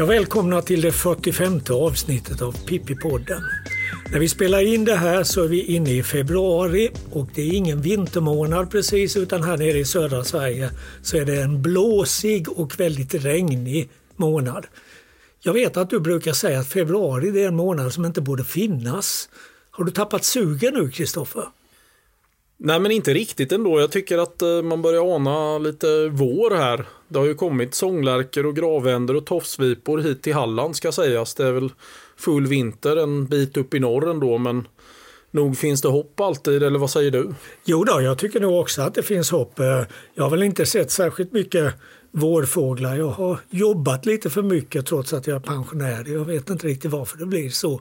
Jag välkomnar till det 45 avsnittet av Pippi-podden. När vi spelar in det här så är vi inne i februari och det är ingen vintermånad precis utan här nere i södra Sverige så är det en blåsig och väldigt regnig månad. Jag vet att du brukar säga att februari är en månad som inte borde finnas. Har du tappat sugen nu Kristoffer? Nej men inte riktigt ändå. Jag tycker att eh, man börjar ana lite vår här. Det har ju kommit sånglärkor och gravänder och tofsvipor hit till Halland ska sägas. Det är väl full vinter en bit upp i norr ändå men nog finns det hopp alltid eller vad säger du? Jo då, jag tycker nog också att det finns hopp. Eh, jag har väl inte sett särskilt mycket vårfåglar. Jag har jobbat lite för mycket trots att jag är pensionär. Jag vet inte riktigt varför det blir så.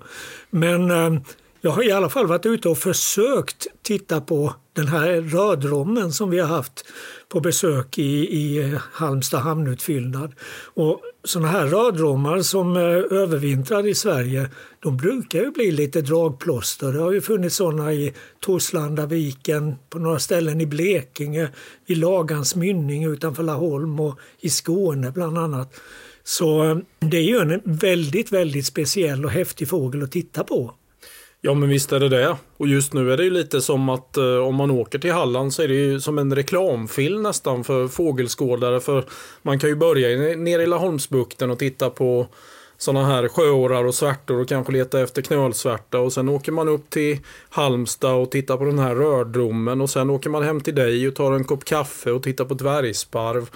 Men eh, jag har i alla fall varit ute och försökt titta på den här rödrommen som vi har haft på besök i, i eh, Halmstad hamnutfyllnad. Och sådana här rödromar som eh, övervintrar i Sverige, de brukar ju bli lite dragplåster. Det har ju funnits sådana i Torslandaviken, på några ställen i Blekinge, vid Lagans mynning utanför Laholm och i Skåne bland annat. Så eh, det är ju en väldigt, väldigt speciell och häftig fågel att titta på. Ja men visst är det det. Och just nu är det ju lite som att eh, om man åker till Halland så är det ju som en reklamfilm nästan för fågelskådare. För man kan ju börja nere i Laholmsbukten och titta på sådana här sjöorrar och svärtor och kanske leta efter knölsvärta och sen åker man upp till Halmstad och tittar på den här rördromen och sen åker man hem till dig och tar en kopp kaffe och tittar på dvärgsparv.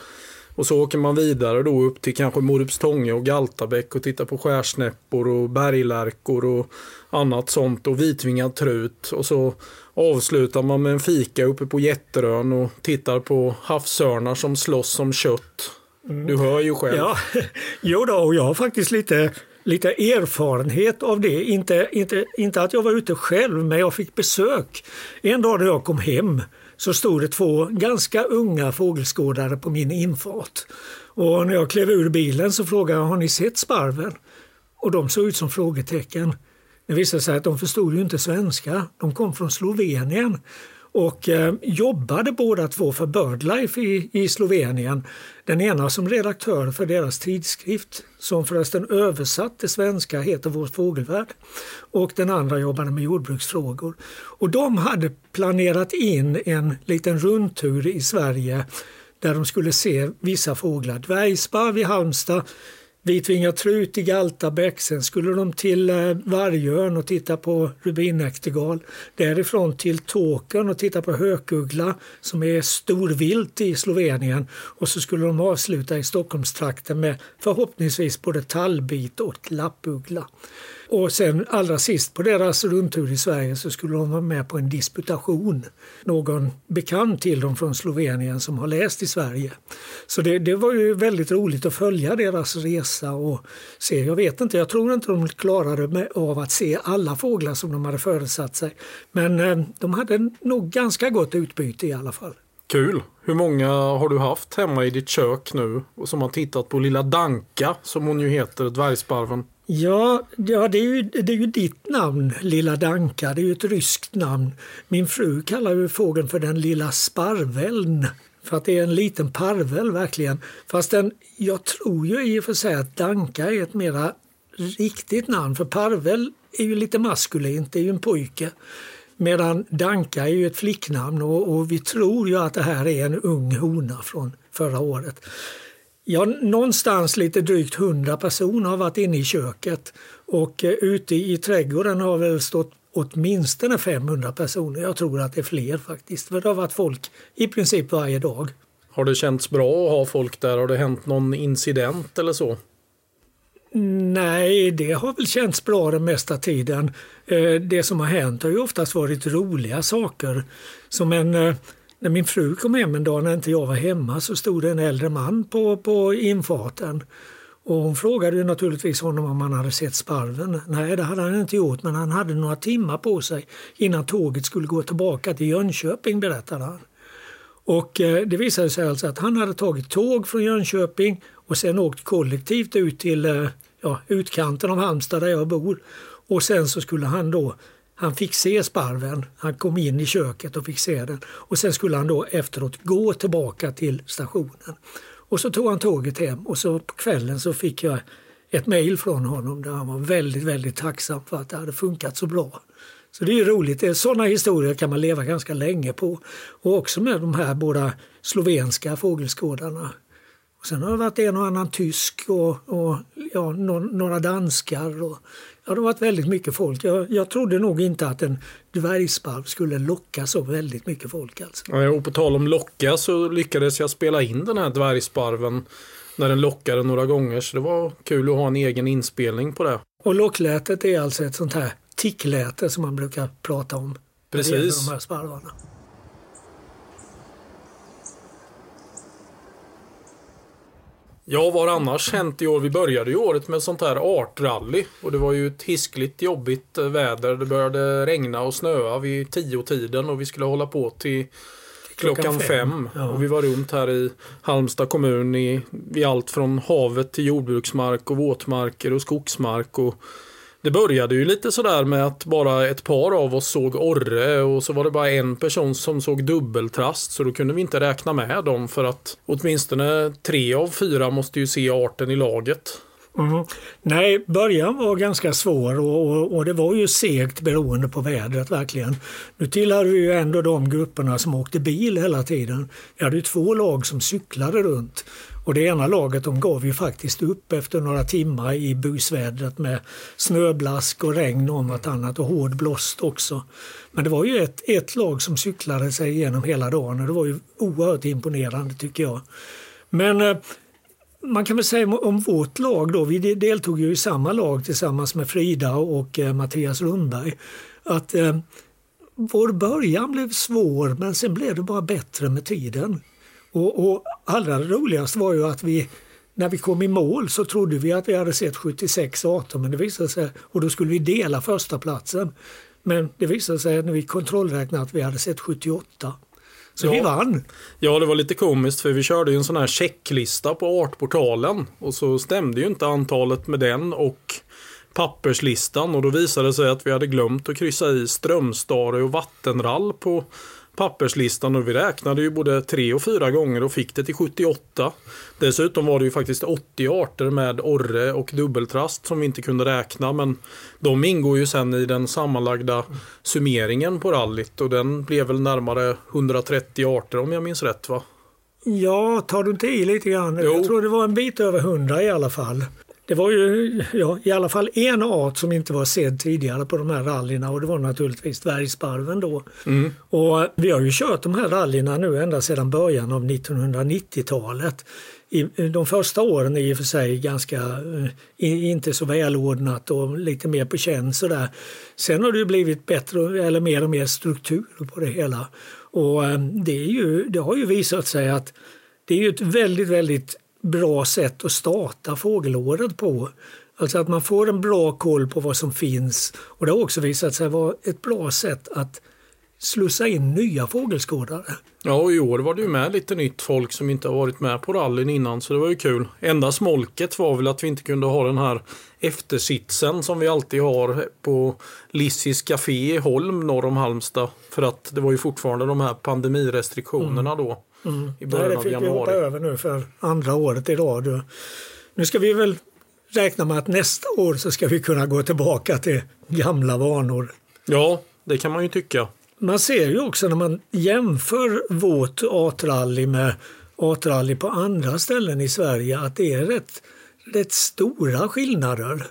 Och så åker man vidare då upp till kanske Morupstånge och Galtabäck och tittar på skärsnäppor och berglärkor och annat sånt och vitvingad trut. Och så avslutar man med en fika uppe på Jätterön och tittar på havsörnar som slåss om kött. Mm. Du hör ju själv. Ja, jo då, och jag har faktiskt lite, lite erfarenhet av det. Inte, inte, inte att jag var ute själv, men jag fick besök. En dag när jag kom hem så stod det två ganska unga fågelskådare på min infart. Och när jag klev ur bilen så frågade jag, har ni sett sparven? Och de såg ut som frågetecken. Det visade sig att de förstod ju inte svenska. De kom från Slovenien och eh, jobbade båda två för Birdlife i, i Slovenien. Den ena som redaktör för deras tidskrift som förresten översatt till svenska heter Vår fågelvärld. Och den andra jobbade med jordbruksfrågor. Och de hade planerat in en liten rundtur i Sverige där de skulle se vissa fåglar. Dvärgsparv i Halmstad, Vitvinga trut i Galtabäck, sen skulle de till eh, Vargön och titta på rubinäktergal. Därifrån till Tåkern och titta på hökuggla som är storvilt i Slovenien. Och så skulle de avsluta i Stockholmstrakten med förhoppningsvis både tallbit och lappuggla. Och sen allra sist på deras rundtur i Sverige så skulle de vara med på en disputation. Någon bekant till dem från Slovenien som har läst i Sverige. Så det, det var ju väldigt roligt att följa deras resa och se. Jag vet inte, jag tror inte de klarade med, av att se alla fåglar som de hade föresatt sig. Men eh, de hade nog ganska gott utbyte i alla fall. Kul! Hur många har du haft hemma i ditt kök nu och som har tittat på lilla Danka som hon ju heter, dvärgsparven? Ja, ja det, är ju, det är ju ditt namn, Lilla Danka. Det är ju ett ryskt namn. Min fru kallar ju fågeln för den lilla sparveln. För att det är en liten parvel verkligen. Fast den, jag tror ju i och för sig att Danka är ett mera riktigt namn. För parvel är ju lite maskulint, det är ju en pojke. Medan Danka är ju ett flicknamn och, och vi tror ju att det här är en ung hona från förra året. Ja, någonstans lite drygt 100 personer har varit inne i köket och eh, ute i trädgården har väl stått åtminstone 500 personer. Jag tror att det är fler faktiskt, för det har varit folk i princip varje dag. Har det känts bra att ha folk där? Har det hänt någon incident eller så? Nej, det har väl känts bra den mesta tiden. Eh, det som har hänt har ju oftast varit roliga saker. Som en eh, när min fru kom hem en dag när inte jag var hemma så stod det en äldre man på, på infarten. Och hon frågade ju naturligtvis honom om han hade sett sparven. Nej, det hade han inte gjort, men han hade några timmar på sig innan tåget skulle gå tillbaka till Jönköping, berättade han. Och eh, det visade sig alltså att han hade tagit tåg från Jönköping och sen åkt kollektivt ut till eh, ja, utkanten av Halmstad där jag bor. Och sen så skulle han då han fick se sparven, han kom in i köket och fick se den. Och sen skulle han då efteråt gå tillbaka till stationen. Och så tog han tåget hem och så på kvällen så fick jag ett mejl från honom där han var väldigt, väldigt tacksam för att det hade funkat så bra. Så det är ju roligt. Sådana historier kan man leva ganska länge på. Och också med de här båda slovenska fågelskådarna. Och sen har det varit en och annan tysk och, och ja, några danskar. Och, ja, det har varit väldigt mycket folk. Jag, jag trodde nog inte att en dvärgsparv skulle locka så väldigt mycket folk. Alltså. Ja, och på tal om locka så lyckades jag spela in den här dvärgsparven när den lockade några gånger. Så det var kul att ha en egen inspelning på det. Och locklätet är alltså ett sånt här tickläte som man brukar prata om. Precis. De här sparvarna. Ja, vad har annars hänt i år? Vi började ju året med sånt här artrally och det var ju ett hiskligt jobbigt eh, väder. Det började regna och snöa vid tio tiden och vi skulle hålla på till klockan, klockan fem. fem. Ja. Och vi var runt här i Halmstad kommun i, i allt från havet till jordbruksmark och våtmarker och skogsmark. Och det började ju lite sådär med att bara ett par av oss såg orre och så var det bara en person som såg dubbeltrast så då kunde vi inte räkna med dem för att åtminstone tre av fyra måste ju se arten i laget. Mm. Nej, början var ganska svår och, och, och, det var ju segt beroende på vädret verkligen. Nu tillhörde vi ju ändå de grupperna som åkte bil hela tiden. Vi hade ju två lag som cyklade runt och det ena laget de gav ju faktiskt upp efter några timmar i busvädret med snöblask och regn om vartannat och hård blåst också. Men det var ju ett, ett lag som cyklade sig igenom hela dagen och det var ju oerhört imponerande tycker jag. Men eh, man kan väl säga om vårt lag då, vi deltog ju i samma lag tillsammans med Frida och eh, Mattias Lundberg. Att eh, vår början blev svår men sen blev det bara bättre med tiden. Och, och allra roligast var ju att vi när vi kom i mål så trodde vi att vi hade sett 76 arter men det visade sig, och då skulle vi dela första platsen. Men det visade sig när vi kontrollräknade att vi hade sett 78. Så ja. vi vann. Ja, det var lite komiskt för vi körde ju en sån här checklista på Artportalen och så stämde ju inte antalet med den och papperslistan och då visade det sig att vi hade glömt att kryssa i strömstare och vattenrall på papperslistan och vi räknade ju både tre och fyra gånger och fick det till 78. Dessutom var det ju faktiskt 80 arter med orre och dubbeltrast som vi inte kunde räkna men de ingår ju sen i den sammanlagda summeringen på rallyt och den blev väl närmare 130 arter om jag minns rätt va? Ja, tar du inte i lite grann? Jo. Jag tror det var en bit över 100 i alla fall. Det var ju ja, i alla fall en art som inte var sedd tidigare på de här rallyna och det var naturligtvis dvärgsparven då. Mm. Och vi har ju kört de här rallyna nu ända sedan början av 1990-talet. I, de första åren är i och för sig ganska, eh, inte så välordnat och lite mer på känn sådär. Sen har det blivit bättre, eller mer och mer struktur på det hela. Och eh, det, är ju, det har ju visat sig att det är ju ett väldigt, väldigt bra sätt att starta fågelåret på. Alltså att man får en bra koll på vad som finns och det har också visat sig vara ett bra sätt att slussa in nya fågelskådare. Ja, i år var det ju med lite nytt folk som inte har varit med på rallyn innan så det var ju kul. Enda smolket var väl att vi inte kunde ha den här eftersitsen som vi alltid har på Lissis Café i Holm norr om Halmstad. För att det var ju fortfarande de här pandemirestriktionerna mm. då. Mm. I början Nej, det fick vi hoppa över nu för andra året i rad. Nu ska vi väl räkna med att nästa år så ska vi kunna gå tillbaka till gamla vanor. Ja, det kan man ju tycka. Man ser ju också när man jämför vårt artrally med artrally på andra ställen i Sverige att det är rätt, rätt stora skillnader.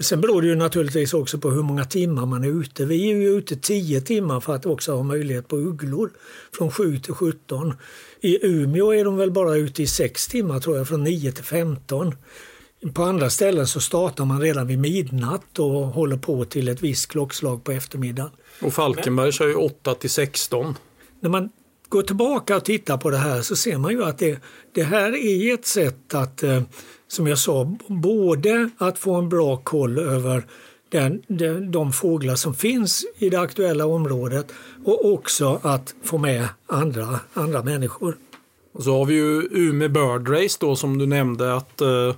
Sen beror det ju naturligtvis också på hur många timmar man är ute. Vi är ju ute 10 timmar för att också ha möjlighet på ugglor från 7 till 17. I Umeå är de väl bara ute i 6 timmar tror jag, från 9 till 15. På andra ställen så startar man redan vid midnatt och håller på till ett visst klockslag på eftermiddagen. Och Falkenberg kör ju 8 till 16. När man går tillbaka och tittar på det här så ser man ju att det, det här är ett sätt att eh, som jag sa, både att få en bra koll över den, de, de fåglar som finns i det aktuella området och också att få med andra, andra människor. Och så har vi ju Umeå Bird Race då som du nämnde att eh,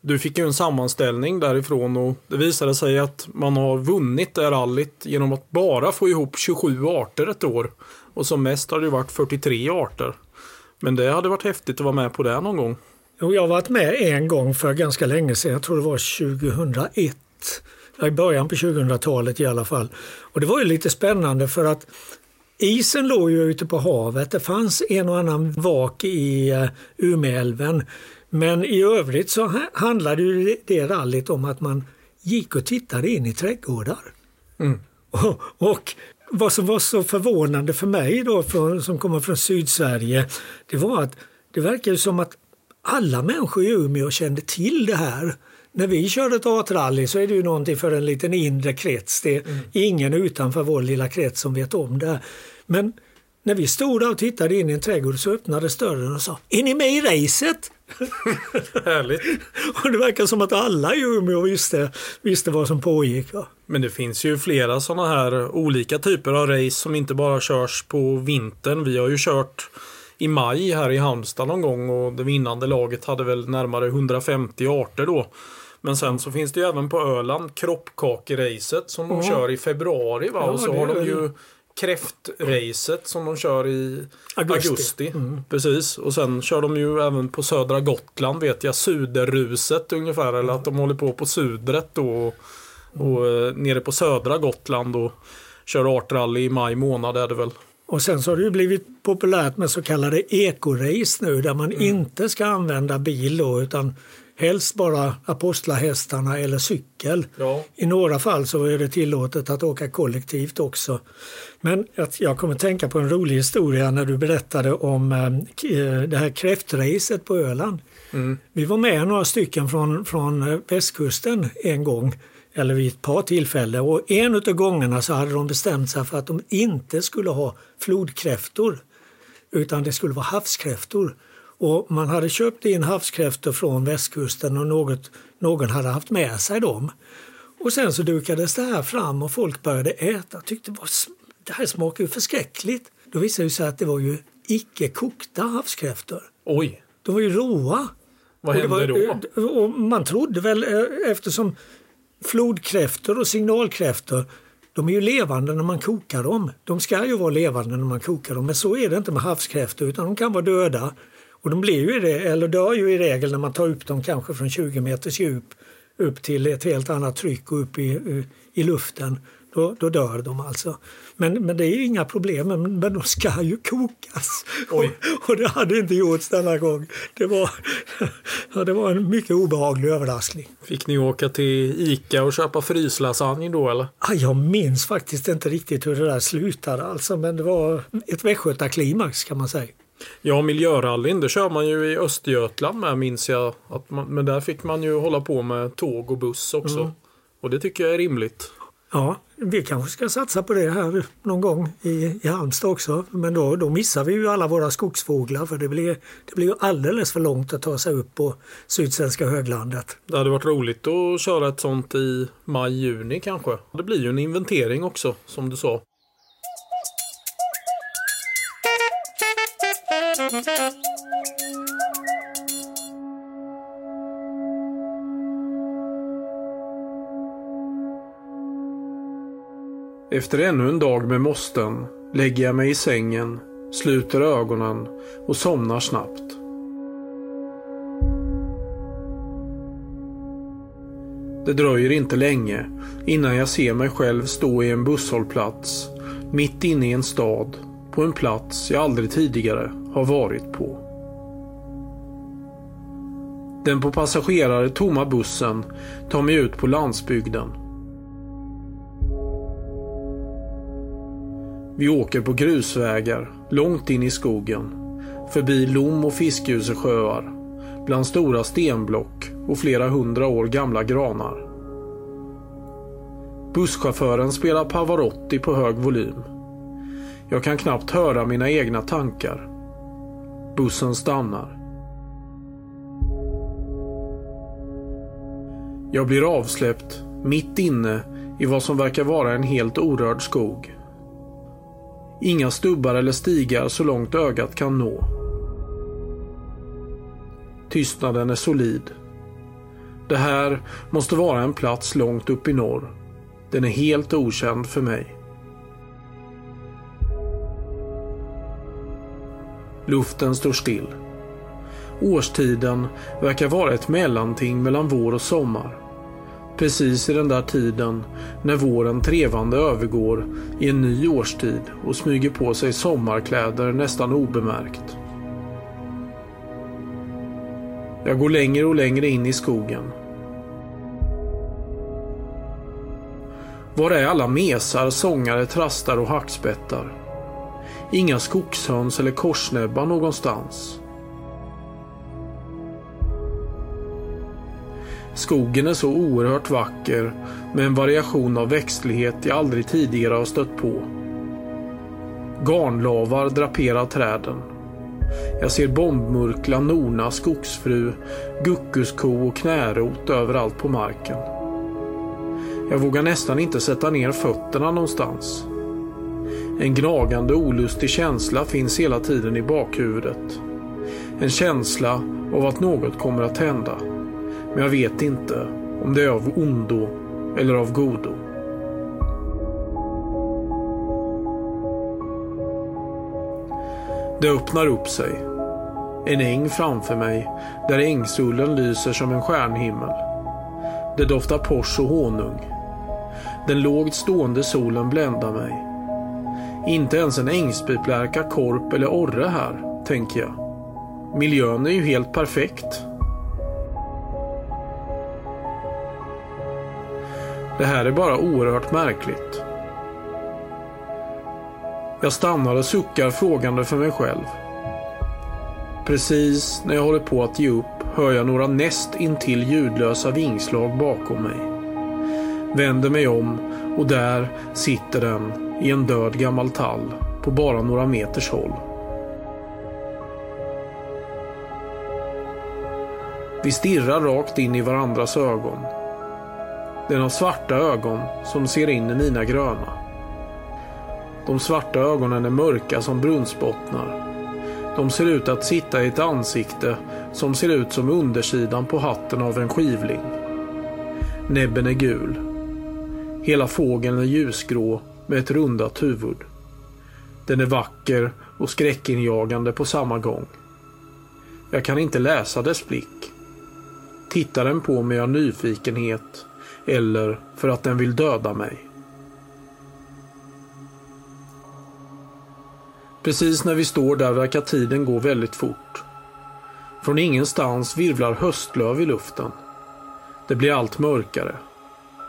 Du fick ju en sammanställning därifrån och det visade sig att man har vunnit det här rallyt genom att bara få ihop 27 arter ett år. Och som mest har det varit 43 arter. Men det hade varit häftigt att vara med på det någon gång. Jo, jag har varit med en gång för ganska länge sedan, jag tror det var 2001. I början på 2000-talet i alla fall. Och det var ju lite spännande för att isen låg ju ute på havet. Det fanns en och annan vak i uh, Umeälven. Men i övrigt så handlade ju det rallyt om att man gick och tittade in i trädgårdar. Mm. Och, och, vad som var så förvånande för mig då, från, som kommer från Sydsverige, det var att det verkade som att alla människor i Umeå kände till det här. När vi körde ett artrally så är det ju någonting för en liten inre krets. Det är mm. ingen utanför vår lilla krets som vet om det. Men när vi stod där och tittade in i en trädgård så öppnades dörren och sa Är ni med i racet? Härligt. och det verkar som att alla i Umeå visste, visste vad som pågick. Va? Men det finns ju flera sådana här olika typer av race som inte bara körs på vintern. Vi har ju kört i maj här i Halmstad någon gång och det vinnande laget hade väl närmare 150 arter då. Men sen så finns det ju även på Öland kroppkakeracet som de kör i februari va? Ja, och så har de ju kräftracet som de kör i augusti. augusti. Mm. Precis. Och sen kör de ju även på södra Gotland vet jag. Suderruset ungefär. Eller att de håller på på Sudret då. Och, och mm. nere på södra Gotland och kör artrally i maj månad är det väl. Och sen så har det ju blivit populärt med så kallade ekorace nu där man mm. inte ska använda bil då, utan helst bara apostlahästarna eller cykel. Ja. I några fall så är det tillåtet att åka kollektivt också. Men jag kommer tänka på en rolig historia när du berättade om eh, det här kräftracet på Öland. Mm. Vi var med några stycken från, från västkusten en gång eller vid ett par tillfällen och en av gångerna så hade de bestämt sig för att de inte skulle ha flodkräftor utan det skulle vara havskräftor. Och man hade köpt in havskräftor från västkusten och något, någon hade haft med sig dem. Och sen så dukades det här fram och folk började äta tyckte det här smakar ju förskräckligt. Då visade det sig att det var ju icke kokta havskräftor. Oj! De var ju råa. Vad hände var, då? Och man trodde väl eh, eftersom flodkräftor och signalkräftor de är ju levande när man kokar dem. De ska ju vara levande när man kokar dem men så är det inte med havskräftor utan de kan vara döda. Och de blir ju det, eller dör ju i regel när man tar upp dem kanske från 20 meters djup upp till ett helt annat tryck och upp i, i luften. Då, då dör de alltså. Men, men det är ju inga problem, men, men de ska ju kokas. Och, och, det hade inte gjorts denna gång. Det var, ja, det var en mycket obehaglig överraskning. Fick ni åka till Ica och köpa fryslasagne då eller? Ja, jag minns faktiskt inte riktigt hur det där slutade alltså, men det var ett västgötaklimax kan man säga. Ja, miljörallyn, det kör man ju i Östergötland med minns jag. Att man, men där fick man ju hålla på med tåg och buss också. Mm. Och det tycker jag är rimligt. Ja, vi kanske ska satsa på det här någon gång i, i Halmstad också. Men då, då missar vi ju alla våra skogsfåglar för det blir, det blir ju alldeles för långt att ta sig upp på Sydsvenska höglandet. Det hade varit roligt att köra ett sånt i maj-juni kanske. Det blir ju en inventering också som du sa. Efter ännu en dag med måsten lägger jag mig i sängen, sluter ögonen och somnar snabbt. Det dröjer inte länge innan jag ser mig själv stå i en busshållplats mitt inne i en stad på en plats jag aldrig tidigare har varit på. Den på passagerare tomma bussen tar mig ut på landsbygden Vi åker på grusvägar, långt in i skogen. Förbi lom och fiskhusesjöar. Bland stora stenblock och flera hundra år gamla granar. Busschauffören spelar Pavarotti på hög volym. Jag kan knappt höra mina egna tankar. Bussen stannar. Jag blir avsläppt mitt inne i vad som verkar vara en helt orörd skog. Inga stubbar eller stigar så långt ögat kan nå. Tystnaden är solid. Det här måste vara en plats långt upp i norr. Den är helt okänd för mig. Luften står still. Årstiden verkar vara ett mellanting mellan vår och sommar. Precis i den där tiden när våren trevande övergår i en ny årstid och smyger på sig sommarkläder nästan obemärkt. Jag går längre och längre in i skogen. Var är alla mesar, sångare, trastar och hackspettar? Inga skogshöns eller korsnäbbar någonstans. Skogen är så oerhört vacker med en variation av växtlighet jag aldrig tidigare har stött på. Garnlavar draperar träden. Jag ser bombmurkla, nona, skogsfru, guckusko och knärot överallt på marken. Jag vågar nästan inte sätta ner fötterna någonstans. En gnagande olustig känsla finns hela tiden i bakhuvudet. En känsla av att något kommer att hända. Men jag vet inte om det är av ondo eller av godo. Det öppnar upp sig. En äng framför mig där ängsullen lyser som en stjärnhimmel. Det doftar pors och honung. Den lågt stående solen bländar mig. Inte ens en ängspiplärka, korp eller orre här, tänker jag. Miljön är ju helt perfekt. Det här är bara oerhört märkligt. Jag stannar och suckar frågande för mig själv. Precis när jag håller på att ge upp hör jag några näst intill ljudlösa vingslag bakom mig. Vänder mig om och där sitter den i en död gammal tall på bara några meters håll. Vi stirrar rakt in i varandras ögon. Den har svarta ögon som ser in i mina gröna. De svarta ögonen är mörka som brunnsbottnar. De ser ut att sitta i ett ansikte som ser ut som undersidan på hatten av en skivling. Näbben är gul. Hela fågeln är ljusgrå med ett rundat huvud. Den är vacker och skräckinjagande på samma gång. Jag kan inte läsa dess blick. Tittar den på mig av nyfikenhet eller för att den vill döda mig? Precis när vi står där verkar tiden gå väldigt fort. Från ingenstans virvlar höstlöv i luften. Det blir allt mörkare.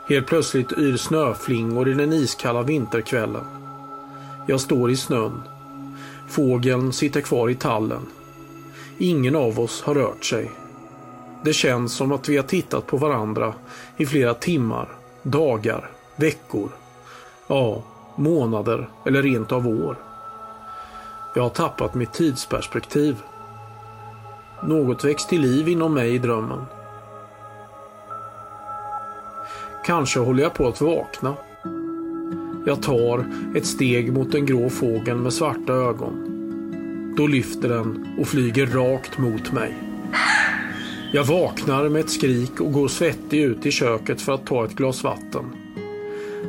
Helt plötsligt yr snöflingor i den iskalla vinterkvällen. Jag står i snön. Fågeln sitter kvar i tallen. Ingen av oss har rört sig. Det känns som att vi har tittat på varandra i flera timmar, dagar, veckor. Ja, månader eller rent av år. Jag har tappat mitt tidsperspektiv. Något väcks till liv inom mig i drömmen. Kanske håller jag på att vakna. Jag tar ett steg mot den grå fågeln med svarta ögon. Då lyfter den och flyger rakt mot mig. Jag vaknar med ett skrik och går svettig ut i köket för att ta ett glas vatten.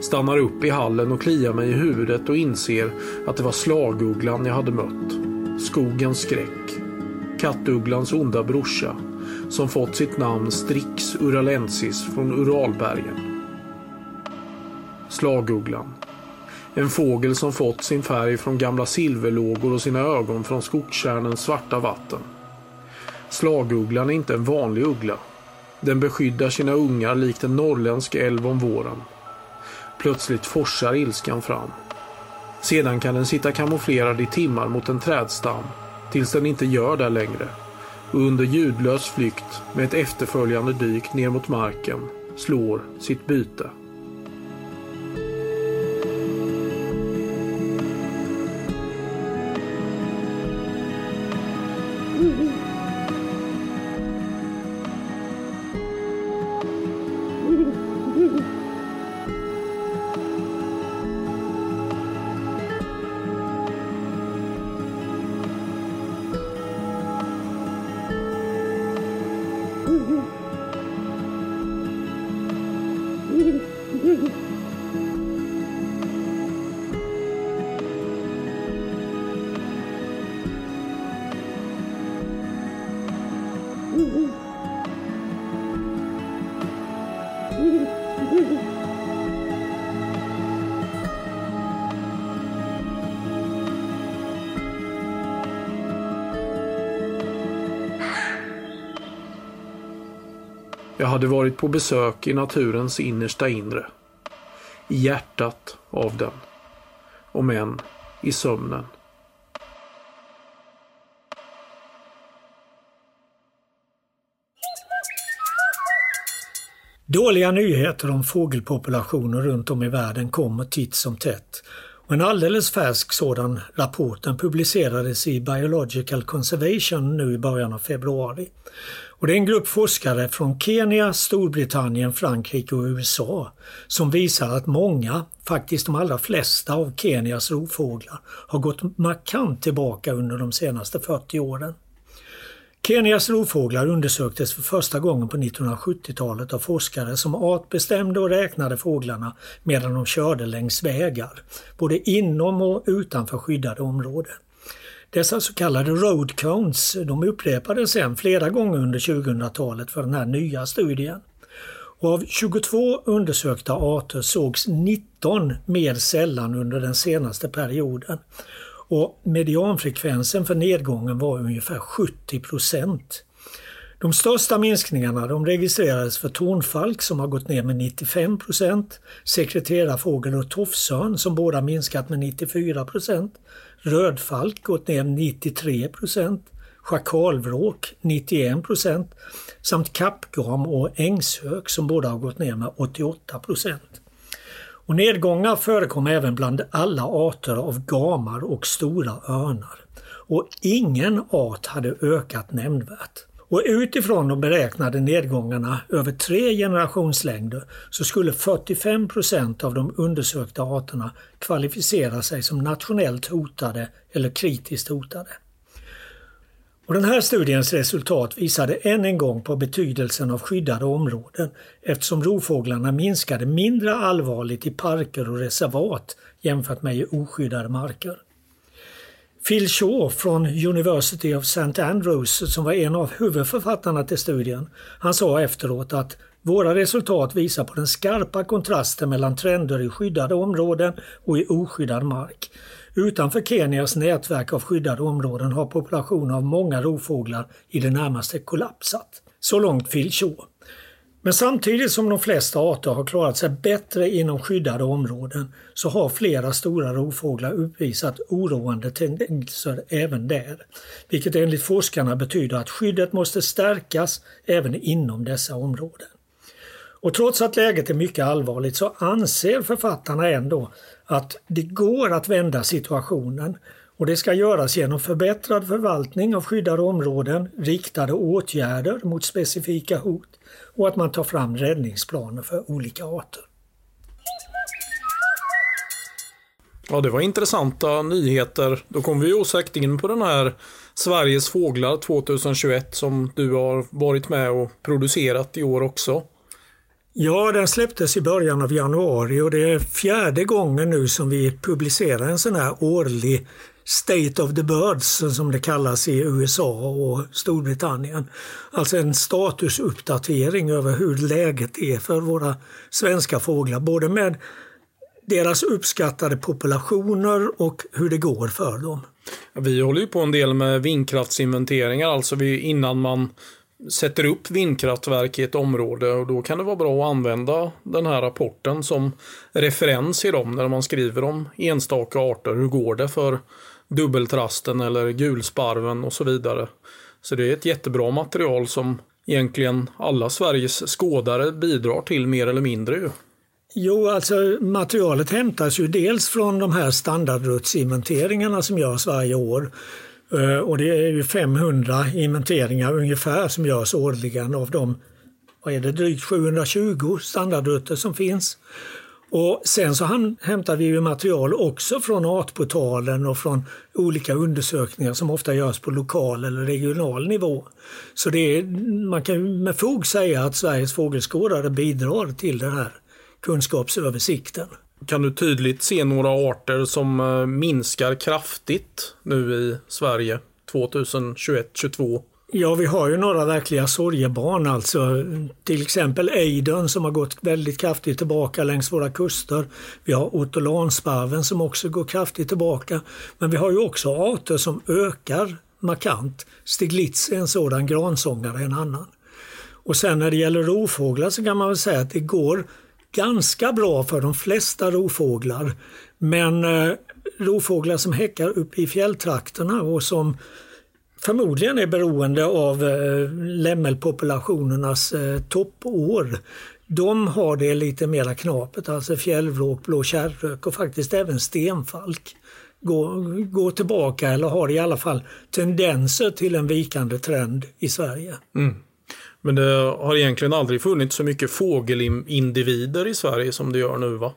Stannar upp i hallen och kliar mig i huvudet och inser att det var slagugglan jag hade mött. Skogens skräck. Kattugglans onda brorsa som fått sitt namn Strix uralensis från Uralbergen. Slagugglan. En fågel som fått sin färg från gamla silverlågor och sina ögon från skogskärnens svarta vatten. Slagugglan är inte en vanlig uggla. Den beskyddar sina ungar likt en norrländsk älv om våren. Plötsligt forsar ilskan fram. Sedan kan den sitta kamouflerad i timmar mot en trädstam tills den inte gör det längre och under ljudlös flykt med ett efterföljande dyk ner mot marken slår sitt byte. Jag hade varit på besök i naturens innersta inre. I hjärtat av den. Om än i sömnen. Dåliga nyheter om fågelpopulationer runt om i världen kommer titt som tätt. Och en alldeles färsk sådan rapport den publicerades i Biological Conservation nu i början av februari. Och det är en grupp forskare från Kenya, Storbritannien, Frankrike och USA som visar att många, faktiskt de allra flesta av Kenias rovfåglar har gått markant tillbaka under de senaste 40 åren. Kenias rovfåglar undersöktes för första gången på 1970-talet av forskare som artbestämde och räknade fåglarna medan de körde längs vägar, både inom och utanför skyddade områden. Dessa så kallade road counts de upprepades sen flera gånger under 2000-talet för den här nya studien. Och av 22 undersökta arter sågs 19 mer sällan under den senaste perioden. Och medianfrekvensen för nedgången var ungefär 70 procent. De största minskningarna de registrerades för tornfalk som har gått ner med 95 procent, sekreterarfågel och tofsörn som båda minskat med 94 procent, rödfalk gått ner 93 procent, schakalvråk 91 procent samt kappgam och ängshök som båda har gått ner med 88 procent. Och nedgångar förekom även bland alla arter av gamar och stora örnar. Och ingen art hade ökat nämnvärt. Och utifrån de beräknade nedgångarna över tre generationslängder så skulle 45 procent av de undersökta arterna kvalificera sig som nationellt hotade eller kritiskt hotade. Och den här studiens resultat visade än en gång på betydelsen av skyddade områden eftersom rovfåglarna minskade mindre allvarligt i parker och reservat jämfört med i oskyddade marker. Phil Shaw från University of St. Andrews som var en av huvudförfattarna till studien, han sa efteråt att våra resultat visar på den skarpa kontrasten mellan trender i skyddade områden och i oskyddad mark. Utanför Kenias nätverk av skyddade områden har populationen av många rovfåglar i det närmaste kollapsat. Så långt Phil Shaw. Men samtidigt som de flesta arter har klarat sig bättre inom skyddade områden så har flera stora rovfåglar uppvisat oroande tendenser även där. Vilket enligt forskarna betyder att skyddet måste stärkas även inom dessa områden. Och trots att läget är mycket allvarligt så anser författarna ändå att det går att vända situationen och det ska göras genom förbättrad förvaltning av skyddade områden, riktade åtgärder mot specifika hot och att man tar fram räddningsplaner för olika arter. Ja, det var intressanta nyheter. Då kom vi osäkert in på den här Sveriges fåglar 2021 som du har varit med och producerat i år också. Ja, den släpptes i början av januari och det är fjärde gången nu som vi publicerar en sån här årlig State of the Birds som det kallas i USA och Storbritannien. Alltså en statusuppdatering över hur läget är för våra svenska fåglar. Både med deras uppskattade populationer och hur det går för dem. Vi håller ju på en del med vindkraftsinventeringar, alltså innan man sätter upp vindkraftverk i ett område och då kan det vara bra att använda den här rapporten som referens i dem när man skriver om enstaka arter. Hur går det för dubbeltrasten eller gulsparven och så vidare. Så det är ett jättebra material som egentligen alla Sveriges skådare bidrar till mer eller mindre. Jo, alltså materialet hämtas ju dels från de här standardrutsinventeringarna som görs varje år Eh, och det är ju 500 inventeringar ungefär som görs årligen av de vad är det, drygt 720 standardrutter som finns. Och sen så hämtar vi ju material också från Artportalen och från olika undersökningar som ofta görs på lokal eller regional nivå. Så det är, man kan med fog säga att Sveriges fågelskådare bidrar till den här kunskapsöversikten. Kan du tydligt se några arter som eh, minskar kraftigt nu i Sverige 2021-2022? Ja, vi har ju några verkliga sorgebarn alltså. Till exempel ejdern som har gått väldigt kraftigt tillbaka längs våra kuster. Vi har ortolansparven som också går kraftigt tillbaka. Men vi har ju också arter som ökar markant. Stiglitz är en sådan, gransångare är en annan. Och sen när det gäller rovfåglar så kan man väl säga att det går ganska bra för de flesta rovfåglar. Men eh, rovfåglar som häckar uppe i fjälltrakterna och som förmodligen är beroende av eh, lämmelpopulationernas eh, toppår. De har det lite mera knapert, alltså fjällvråk, blå kärrök och faktiskt även stenfalk går, går tillbaka eller har i alla fall tendenser till en vikande trend i Sverige. Mm. Men det har egentligen aldrig funnits så mycket fågelindivider i Sverige som det gör nu va?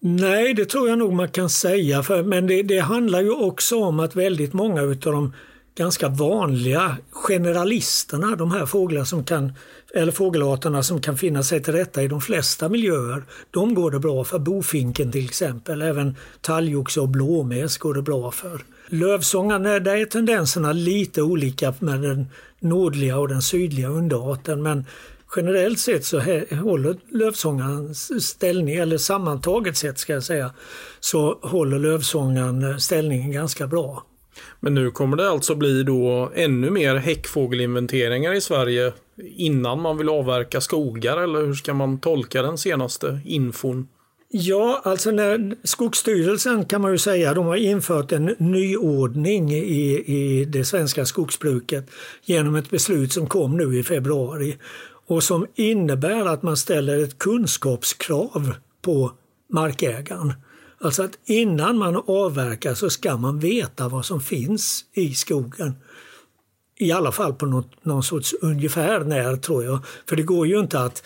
Nej, det tror jag nog man kan säga. För, men det, det handlar ju också om att väldigt många av de ganska vanliga generalisterna, de här fåglar som kan, eller fågelarterna som kan finna sig till rätta i de flesta miljöer, de går det bra för. Bofinken till exempel, även talgoxe och blåmes går det bra för. Lövsångaren, där är tendenserna lite olika med den nordliga och den sydliga underarten men generellt sett så håller lövsångarens ställning, eller sammantaget sett ska jag säga, så håller lövsångaren ställningen ganska bra. Men nu kommer det alltså bli då ännu mer häckfågelinventeringar i Sverige innan man vill avverka skogar eller hur ska man tolka den senaste infon? Ja, alltså när Skogsstyrelsen kan man ju säga, de har infört en nyordning i, i det svenska skogsbruket genom ett beslut som kom nu i februari och som innebär att man ställer ett kunskapskrav på markägaren. Alltså att innan man avverkar så ska man veta vad som finns i skogen. I alla fall på något, någon sorts ungefär när tror jag. För det går ju inte att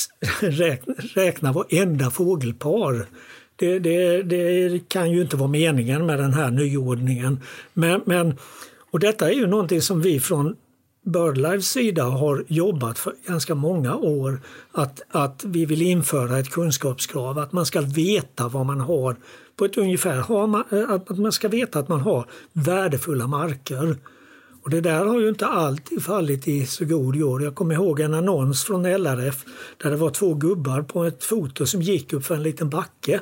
räkna, räkna varenda fågelpar. Det, det, det, kan ju inte vara meningen med den här nyordningen. Men, men, och detta är ju någonting som vi från Birdlives sida har jobbat för ganska många år att, att vi vill införa ett kunskapskrav, att man ska veta vad man har på ett ungefär. Har man, att man ska veta att man har värdefulla marker. Och det där har ju inte alltid fallit i så god jord. Jag kommer ihåg en annons från LRF där det var två gubbar på ett foto som gick upp för en liten backe.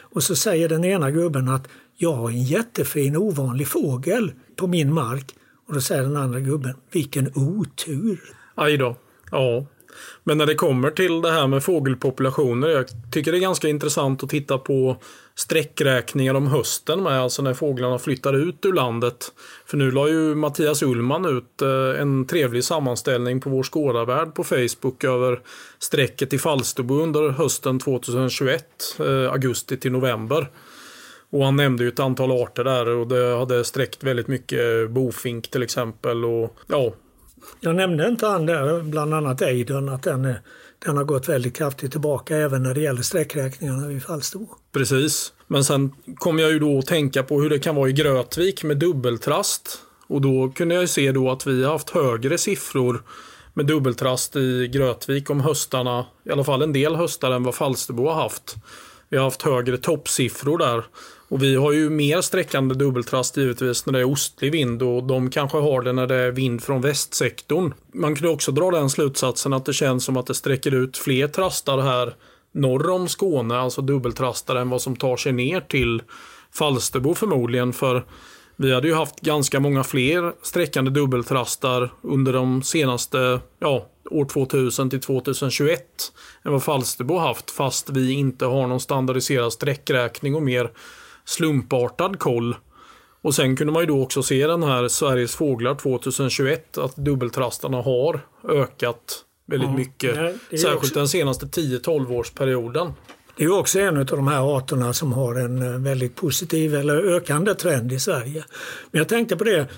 Och så säger den ena gubben att jag har en jättefin ovanlig fågel på min mark. Och då säger den andra gubben, vilken otur. Aj då. Ja. Men när det kommer till det här med fågelpopulationer, jag tycker det är ganska intressant att titta på sträckräkningar om hösten med, alltså när fåglarna flyttar ut ur landet. För nu la ju Mattias Ullman ut eh, en trevlig sammanställning på vår skådarvärld på Facebook över sträcket i Falsterbo under hösten 2021, eh, augusti till november. Och han nämnde ju ett antal arter där och det hade sträckt väldigt mycket eh, bofink till exempel. Och, ja. Jag nämnde inte han där, bland annat ejdern, att den, är, den har gått väldigt kraftigt tillbaka även när det gäller sträckräkningarna vid Falsterbo. Precis. Men sen kom jag ju då att tänka på hur det kan vara i Grötvik med dubbeltrast. Och då kunde jag ju se då att vi har haft högre siffror med dubbeltrast i Grötvik om höstarna, i alla fall en del höstar än vad Falsterbo har haft. Vi har haft högre toppsiffror där. Och vi har ju mer sträckande dubbeltrast givetvis när det är ostlig vind och de kanske har det när det är vind från västsektorn. Man kunde också dra den slutsatsen att det känns som att det sträcker ut fler trastar här norr om Skåne, alltså dubbeltrastar, än vad som tar sig ner till Falsterbo förmodligen. För vi hade ju haft ganska många fler sträckande dubbeltrastar under de senaste, ja, år 2000 till 2021 än vad Falsterbo haft fast vi inte har någon standardiserad sträckräkning och mer slumpartad koll. Och sen kunde man ju då också se den här Sveriges fåglar 2021 att dubbeltrastarna har ökat väldigt ja, mycket. Nej, särskilt också... den senaste 10-12 årsperioden. Det är också en av de här arterna som har en eh, väldigt positiv eller ökande trend i Sverige. Men jag tänkte på det,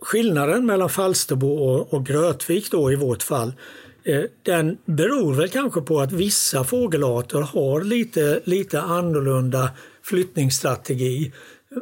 skillnaden mellan Falsterbo och, och Grötvik då i vårt fall, eh, den beror väl kanske på att vissa fågelarter har lite, lite annorlunda flyttningsstrategi.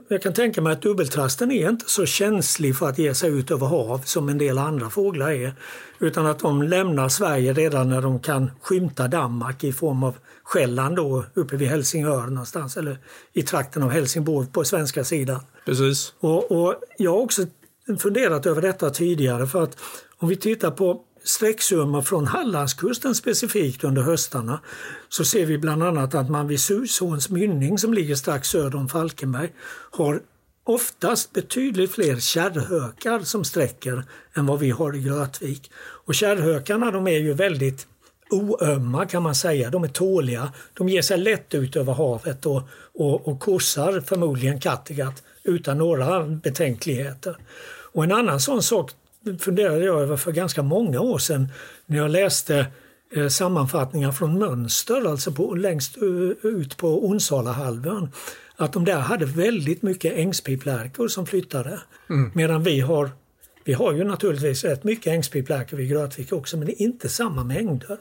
Jag kan tänka mig att dubbeltrasten är inte så känslig för att ge sig ut över hav som en del andra fåglar är. Utan att de lämnar Sverige redan när de kan skymta Danmark i form av Själland då uppe vid Helsingör någonstans eller i trakten av Helsingborg på svenska sidan. Precis. Och, och jag har också funderat över detta tidigare för att om vi tittar på sträcksummor från Hallandskusten specifikt under höstarna så ser vi bland annat att man vid Susåns mynning som ligger strax söder om Falkenberg har oftast betydligt fler kärrhökar som sträcker än vad vi har i Grötvik. Och kärrhökarna de är ju väldigt oömma kan man säga. De är tåliga. De ger sig lätt ut över havet och, och, och korsar förmodligen Kattegatt utan några betänkligheter. Och en annan sån sak funderade jag över för ganska många år sedan när jag läste eh, sammanfattningar från Mönster, alltså på, längst ut på Onsalahalvön. Att de där hade väldigt mycket ängspiplärkor som flyttade. Mm. Medan vi har vi har ju naturligtvis rätt mycket ängspiplärkor vid Grötvik också men det är inte samma mängder.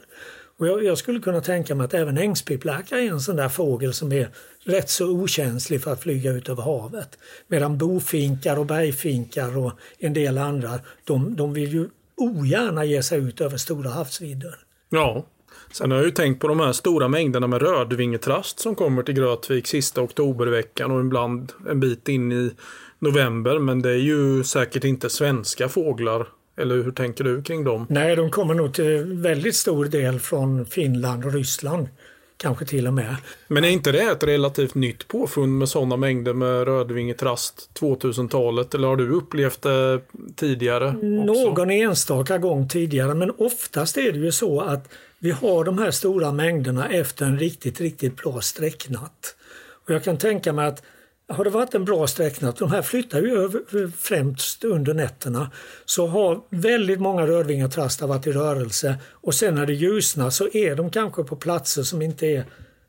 Och jag, jag skulle kunna tänka mig att även ängspipplärka är en sån där fågel som är rätt så okänslig för att flyga ut över havet. Medan bofinkar och bergfinkar och en del andra, de, de vill ju ogärna ge sig ut över stora havsvidder. Ja, Sen har jag ju tänkt på de här stora mängderna med rödvingetrast som kommer till Grötvik sista oktoberveckan och ibland en bit in i november. Men det är ju säkert inte svenska fåglar. Eller hur tänker du kring dem? Nej, de kommer nog till väldigt stor del från Finland och Ryssland. Kanske till och med. Men är inte det ett relativt nytt påfund med sådana mängder med rödvingetrast 2000-talet? Eller har du upplevt det tidigare? Också? Någon enstaka gång tidigare, men oftast är det ju så att vi har de här stora mängderna efter en riktigt, riktigt bra sträcknatt. Och jag kan tänka mig att har det varit en bra sträcknatt, de här flyttar ju över, eh, främst under nätterna, så har väldigt många rödvingetrastar varit i rörelse och sen när det ljusnar så är de kanske på platser som inte är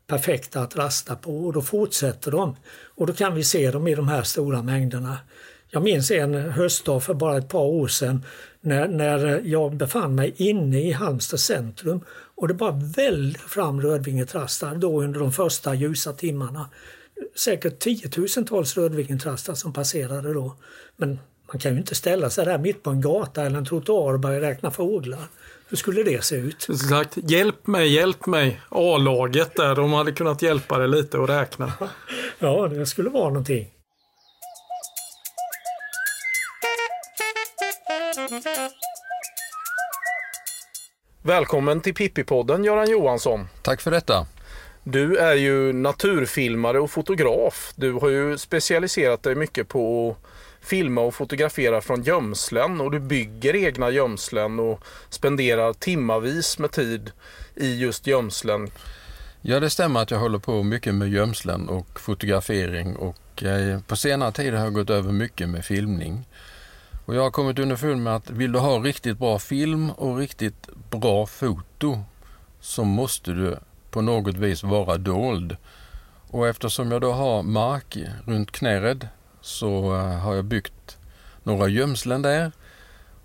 perfekta att rasta på och då fortsätter de. Och då kan vi se dem i de här stora mängderna. Jag minns en höstdag för bara ett par år sedan när, när jag befann mig inne i Halmstad centrum och det bara vällde fram rödvingetrastar då under de första ljusa timmarna säkert tiotusentals rödvingetrastar som passerade då. Men man kan ju inte ställa sig där mitt på en gata eller en trottoar och börja räkna fåglar. Hur skulle det se ut? Exakt. Hjälp mig, hjälp mig. A-laget där, de hade kunnat hjälpa dig lite att räkna. ja, det skulle vara någonting. Välkommen till Pippi-podden Göran Johansson. Tack för detta. Du är ju naturfilmare och fotograf. Du har ju specialiserat dig mycket på att filma och fotografera från gömslen och du bygger egna gömslen och spenderar timmavis med tid i just gömslen. Ja, det stämmer att jag håller på mycket med gömslen och fotografering och eh, på senare tid har jag gått över mycket med filmning. Och jag har kommit underfund med att vill du ha riktigt bra film och riktigt bra foto så måste du på något vis vara dold. Och eftersom jag då har mark runt Knäred så eh, har jag byggt några gömslen där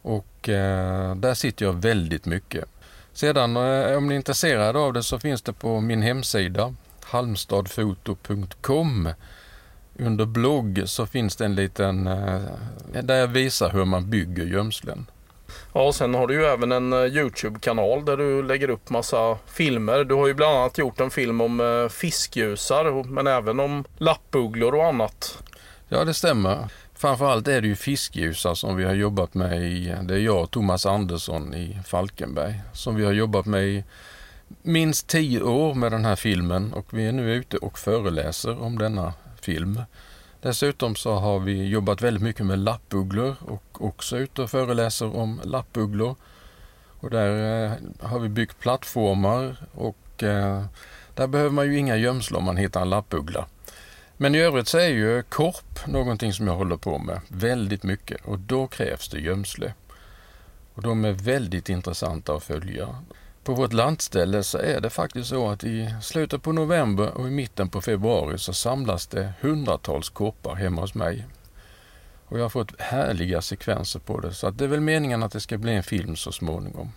och eh, där sitter jag väldigt mycket. Sedan eh, om ni är intresserade av det så finns det på min hemsida halmstadfoto.com under blogg så finns det en liten där jag visar hur man bygger gömslen. Ja, sen har du ju även en eh, Youtube-kanal där du lägger upp massa filmer. Du har ju bland annat gjort en film om eh, fiskljusar, fiskgjusar men även om lappugglor och annat. Ja, det stämmer. Framförallt är det ju fiskljusar som vi har jobbat med i, det är jag och Thomas Andersson i Falkenberg, som vi har jobbat med i minst tio år med den här filmen och vi är nu ute och föreläser om denna film. Dessutom så har vi jobbat väldigt mycket med lappugglor och också ute och föreläser om lappugglor. Och där eh, har vi byggt plattformar och eh, där behöver man ju inga gömslar om man hittar en lappuggla. Men i övrigt så är ju korp någonting som jag håller på med väldigt mycket och då krävs det gömsle. Och de är väldigt intressanta att följa. På vårt landställe så är det faktiskt så att i slutet på november och i mitten på februari så samlas det hundratals koppar hemma hos mig. Och jag har fått härliga sekvenser på det så att det är väl meningen att det ska bli en film så småningom.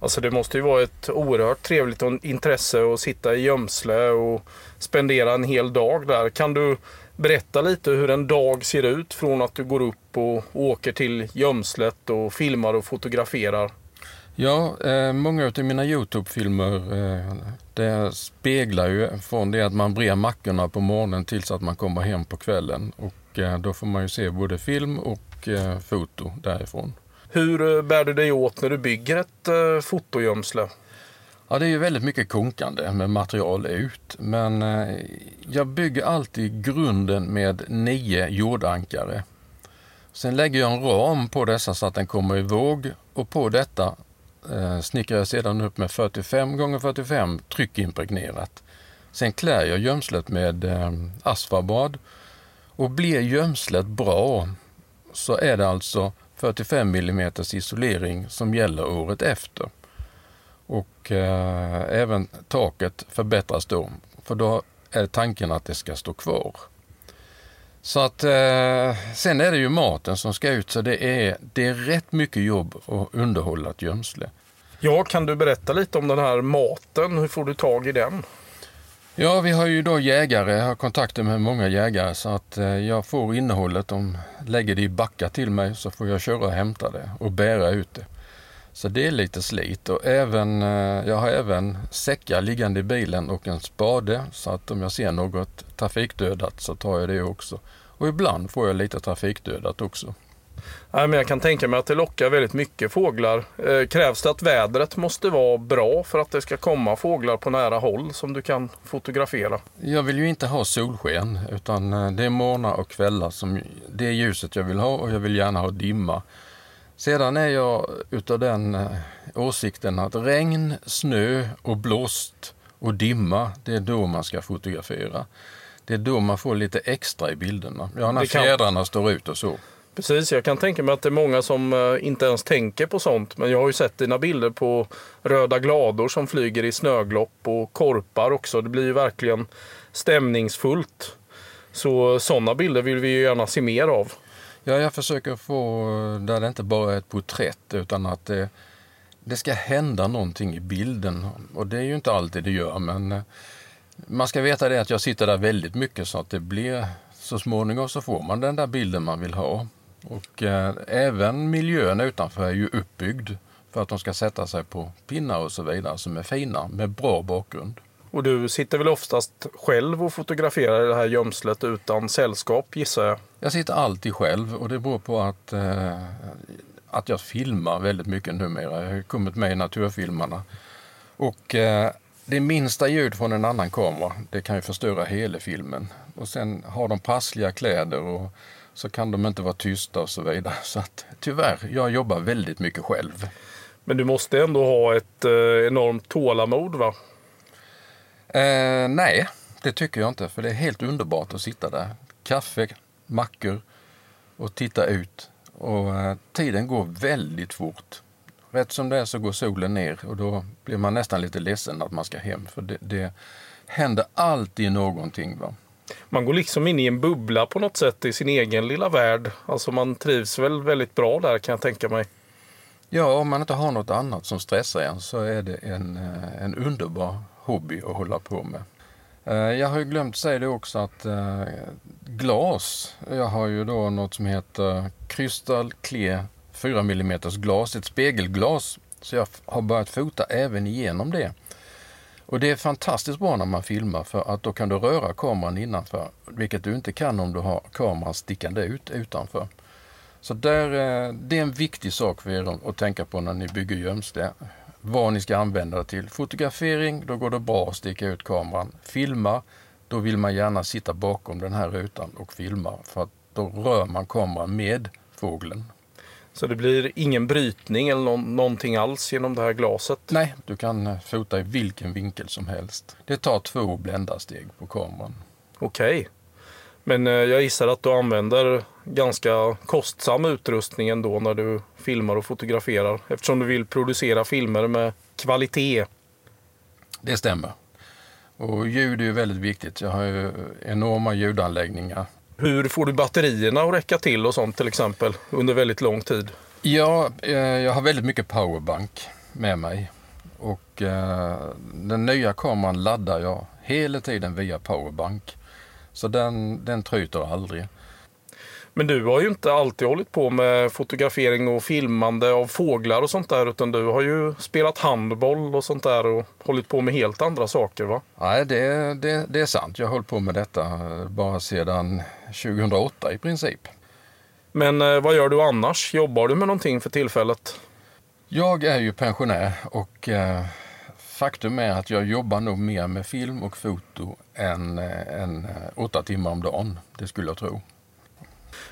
Alltså det måste ju vara ett oerhört trevligt intresse att sitta i gömsle och spendera en hel dag där. Kan du berätta lite hur en dag ser ut från att du går upp och åker till gömslet och filmar och fotograferar? Ja, eh, många av mina Youtube-filmer eh, det speglar ju från det att man brer mackorna på morgonen tills att man kommer hem på kvällen. Och eh, då får man ju se både film och eh, foto därifrån. Hur eh, bär du dig åt när du bygger ett eh, fotogömsle? Ja, det är ju väldigt mycket konkande med material ut. Men eh, jag bygger alltid grunden med nio jordankare. Sen lägger jag en ram på dessa så att den kommer i våg och på detta Eh, snickrar jag sedan upp med 45 x 45 tryckimpregnerat. Sen klär jag gömslet med eh, asfabad och blir gömslet bra så är det alltså 45 mm isolering som gäller året efter. Och eh, även taket förbättras då, för då är tanken att det ska stå kvar. Så att eh, sen är det ju maten som ska ut, så det är, det är rätt mycket jobb att underhålla ett gömsle. Ja, kan du berätta lite om den här maten? Hur får du tag i den? Ja, vi har ju då jägare, jag har kontakter med många jägare så att eh, jag får innehållet. De lägger det i backar till mig så får jag köra och hämta det och bära ut det. Så det är lite slit och även, eh, jag har även säckar liggande i bilen och en spade så att om jag ser något trafikdödat så tar jag det också. Och ibland får jag lite trafikdödat också. Nej, men jag kan tänka mig att det lockar väldigt mycket fåglar. Eh, krävs det att vädret måste vara bra för att det ska komma fåglar på nära håll som du kan fotografera? Jag vill ju inte ha solsken utan eh, det är morgnar och kvällar som det är ljuset jag vill ha och jag vill gärna ha dimma. Sedan är jag utav den eh, åsikten att regn, snö och blåst och dimma, det är då man ska fotografera. Det är då man får lite extra i bilderna. Ja, när fjädrarna står ut och så. Precis, jag kan tänka mig att det är många som eh, inte ens tänker på sånt. Men jag har ju sett dina bilder på röda glador som flyger i snöglopp och korpar också. Det blir ju verkligen stämningsfullt. Så eh, sådana bilder vill vi ju gärna se mer av. Ja, jag försöker få eh, där det inte bara är ett porträtt utan att det, det ska hända någonting i bilden. Och det är ju inte alltid det gör, men man ska veta det att jag sitter där väldigt mycket så att det blir så småningom så får man den där bilden man vill ha. Och eh, även miljön utanför är ju uppbyggd för att de ska sätta sig på pinnar och så vidare som är fina med bra bakgrund. Och du sitter väl oftast själv och fotograferar i det här gömslet utan sällskap gissar jag? Jag sitter alltid själv och det beror på att, eh, att jag filmar väldigt mycket numera. Jag har kommit med i naturfilmarna. Och eh, det minsta ljud från en annan kamera, det kan ju förstöra hela filmen. Och sen har de passliga kläder och så kan de inte vara tysta och så vidare. Så att, tyvärr, jag jobbar väldigt mycket själv. Men du måste ändå ha ett eh, enormt tålamod va? Eh, nej, det tycker jag inte. För det är helt underbart att sitta där. Kaffe, mackor och titta ut. Och eh, tiden går väldigt fort. Rätt som det är så går solen ner och då blir man nästan lite ledsen att man ska hem. För det, det händer alltid någonting. Va? Man går liksom in i en bubbla på något sätt i sin egen lilla värld. Alltså man trivs väl väldigt bra där kan jag tänka mig. Ja, om man inte har något annat som stressar en så är det en, eh, en underbar hobby att hålla på med. Eh, jag har ju glömt säga det också att eh, glas, jag har ju då något som heter Crystal Clear 4 mm glas, ett spegelglas. Så jag har börjat fota även igenom det. Och det är fantastiskt bra när man filmar för att då kan du röra kameran innanför, vilket du inte kan om du har kameran stickande ut utanför. Så där, eh, det är en viktig sak för er att tänka på när ni bygger gömsle. Vad ni ska använda det till. Fotografering, då går det bra att sticka ut kameran. Filma, då vill man gärna sitta bakom den här rutan och filma för att då rör man kameran med fågeln. Så det blir ingen brytning eller någon, någonting alls genom det här glaset? Nej, du kan eh, fota i vilken vinkel som helst. Det tar två bländarsteg på kameran. Okej. Okay. Men eh, jag gissar att du använder ganska kostsam utrustning ändå när du filmar och fotograferar eftersom du vill producera filmer med kvalitet. Det stämmer. Och ljud är ju väldigt viktigt. Jag har ju enorma ljudanläggningar hur får du batterierna att räcka till och sånt till exempel under väldigt lång tid? Ja, eh, jag har väldigt mycket powerbank med mig. Och eh, den nya kameran laddar jag hela tiden via powerbank. Så den, den tryter aldrig. Men du har ju inte alltid hållit på med fotografering och filmande av fåglar och sånt där. Utan du har ju spelat handboll och sånt där och hållit på med helt andra saker va? Nej, det, det, det är sant. Jag har hållit på med detta bara sedan 2008 i princip. Men eh, vad gör du annars? Jobbar du med någonting för tillfället? Jag är ju pensionär och eh, faktum är att jag jobbar nog mer med film och foto än, äh, än äh, åtta timmar om dagen. Det skulle jag tro.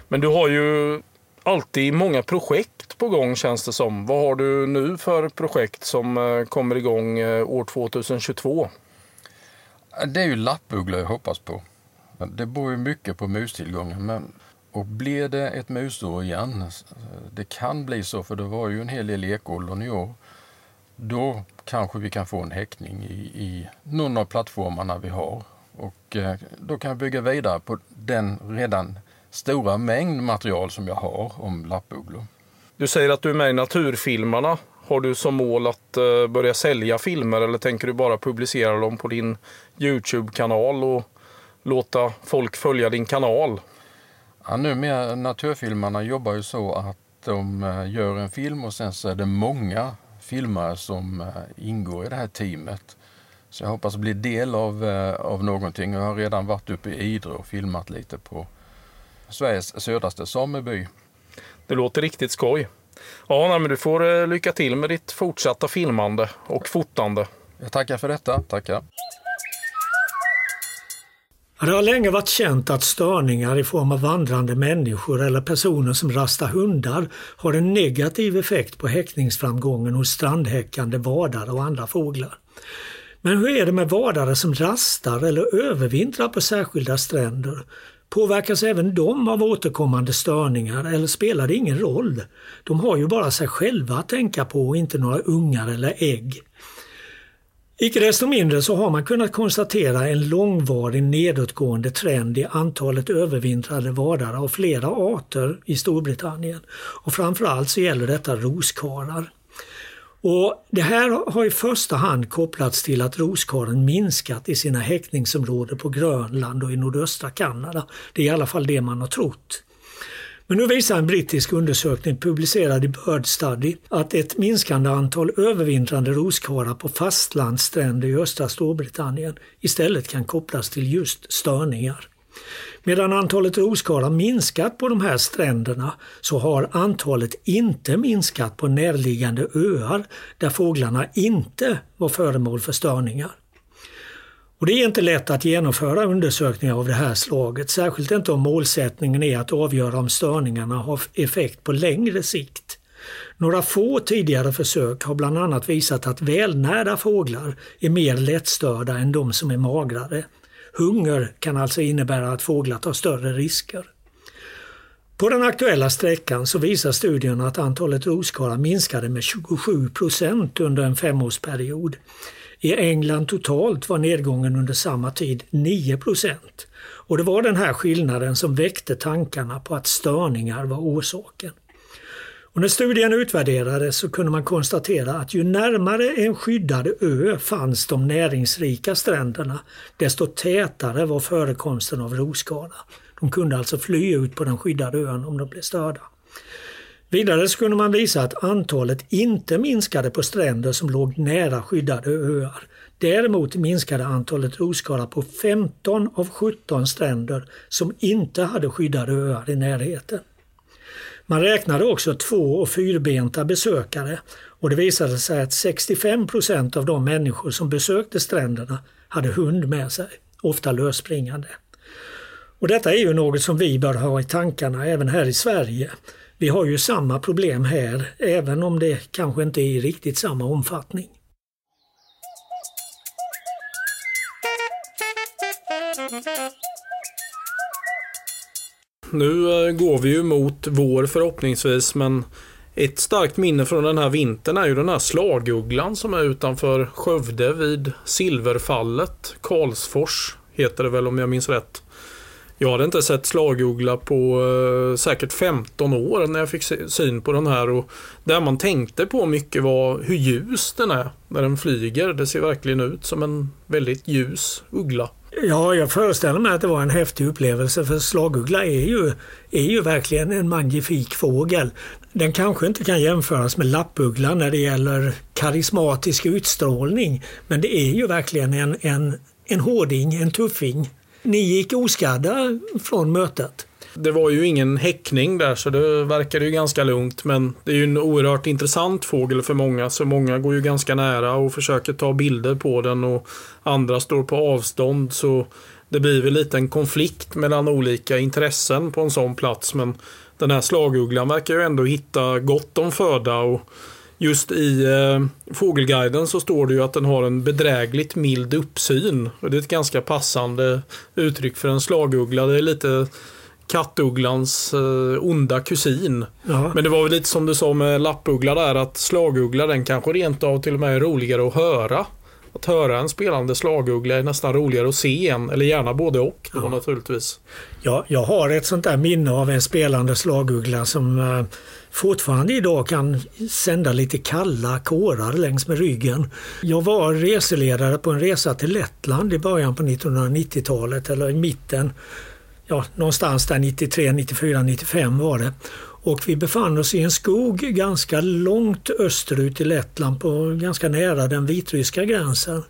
Men du har ju alltid många projekt på gång känns det som. Vad har du nu för projekt som eh, kommer igång eh, år 2022? Det är ju lappugglor jag hoppas på. Det beror ju mycket på mustillgången. Men, och blir det ett musår igen, det kan bli så för det var ju en hel del ekollon i år, då kanske vi kan få en häckning i, i någon av plattformarna vi har. Och eh, då kan jag bygga vidare på den redan stora mängd material som jag har om lappugglor. Du säger att du är med i Naturfilmarna. Har du som mål att uh, börja sälja filmer eller tänker du bara publicera dem på din Youtube-kanal och låta folk följa din kanal? Ja, numera, Naturfilmarna jobbar ju så att de uh, gör en film och sen så är det många filmare som uh, ingår i det här teamet. Så jag hoppas bli del av, av någonting. Jag har redan varit uppe i Idre och filmat lite på Sveriges södraste sameby. Det låter riktigt skoj. Ja, men du får eh, lycka till med ditt fortsatta filmande och fotande. Jag tackar för detta. Tackar. Det har länge varit känt att störningar i form av vandrande människor eller personer som rastar hundar har en negativ effekt på häckningsframgången hos strandhäckande vadare och andra fåglar. Men hur är det med vadare som rastar eller övervintrar på särskilda stränder? Påverkas även de av återkommande störningar eller spelar det ingen roll? De har ju bara sig själva att tänka på och inte några ungar eller ägg. Icke desto mindre så har man kunnat konstatera en långvarig nedåtgående trend i antalet övervintrade vadare av flera arter i Storbritannien. Och framförallt så gäller detta roskarar. Och det här har i första hand kopplats till att roskaren minskat i sina häckningsområden på Grönland och i nordöstra Kanada. Det är i alla fall det man har trott. Men nu visar en brittisk undersökning publicerad i Bird Study att ett minskande antal övervintrande roskarar på fastlandsstränder i östra Storbritannien istället kan kopplas till just störningar. Medan antalet roskar minskat på de här stränderna så har antalet inte minskat på närliggande öar där fåglarna inte var föremål för störningar. Och det är inte lätt att genomföra undersökningar av det här slaget, särskilt inte om målsättningen är att avgöra om störningarna har effekt på längre sikt. Några få tidigare försök har bland annat visat att välnärda fåglar är mer lättstörda än de som är magrare, Hunger kan alltså innebära att fåglar tar större risker. På den aktuella sträckan så visar studien att antalet roskarlar minskade med 27 procent under en femårsperiod. I England totalt var nedgången under samma tid 9 procent. Och det var den här skillnaden som väckte tankarna på att störningar var orsaken. Och när studien utvärderades så kunde man konstatera att ju närmare en skyddad ö fanns de näringsrika stränderna, desto tätare var förekomsten av roskada. De kunde alltså fly ut på den skyddade ön om de blev störda. Vidare kunde man visa att antalet inte minskade på stränder som låg nära skyddade öar. Däremot minskade antalet roskador på 15 av 17 stränder som inte hade skyddade öar i närheten. Man räknade också två och fyrbenta besökare och det visade sig att 65 procent av de människor som besökte stränderna hade hund med sig, ofta lösspringande. Och detta är ju något som vi bör ha i tankarna även här i Sverige. Vi har ju samma problem här, även om det kanske inte är i riktigt samma omfattning. Nu eh, går vi ju mot vår förhoppningsvis men ett starkt minne från den här vintern är ju den här slagugglan som är utanför Skövde vid Silverfallet. Karlsfors heter det väl om jag minns rätt. Jag hade inte sett slaguggla på eh, säkert 15 år när jag fick syn på den här. Och det man tänkte på mycket var hur ljus den är när den flyger. Det ser verkligen ut som en väldigt ljus uggla. Ja, jag föreställer mig att det var en häftig upplevelse för slaguggla är ju, är ju verkligen en magnifik fågel. Den kanske inte kan jämföras med lappuggla när det gäller karismatisk utstrålning, men det är ju verkligen en, en, en hårding, en tuffing. Ni gick oskadda från mötet. Det var ju ingen häckning där så det verkade ju ganska lugnt. Men det är ju en oerhört intressant fågel för många. Så många går ju ganska nära och försöker ta bilder på den och andra står på avstånd. Så det blir väl lite en konflikt mellan olika intressen på en sån plats. Men den här slagugglan verkar ju ändå hitta gott om föda. och Just i eh, Fågelguiden så står det ju att den har en bedrägligt mild uppsyn. Och det är ett ganska passande uttryck för en slaguggla. Det är lite kattugglans eh, onda kusin. Ja. Men det var väl lite som du sa med lappuggla där att slaguggla den kanske rent av till och med är roligare att höra. Att höra en spelande slaguggla är nästan roligare att se en, eller gärna både och då ja. naturligtvis. Ja, jag har ett sånt där minne av en spelande slaguggla som eh, fortfarande idag kan sända lite kalla kårar längs med ryggen. Jag var reseledare på en resa till Lettland i början på 1990-talet eller i mitten. Ja, någonstans där 93, 94, 95 var det. Och vi befann oss i en skog ganska långt österut i Lettland, på, ganska nära den vitryska gränsen.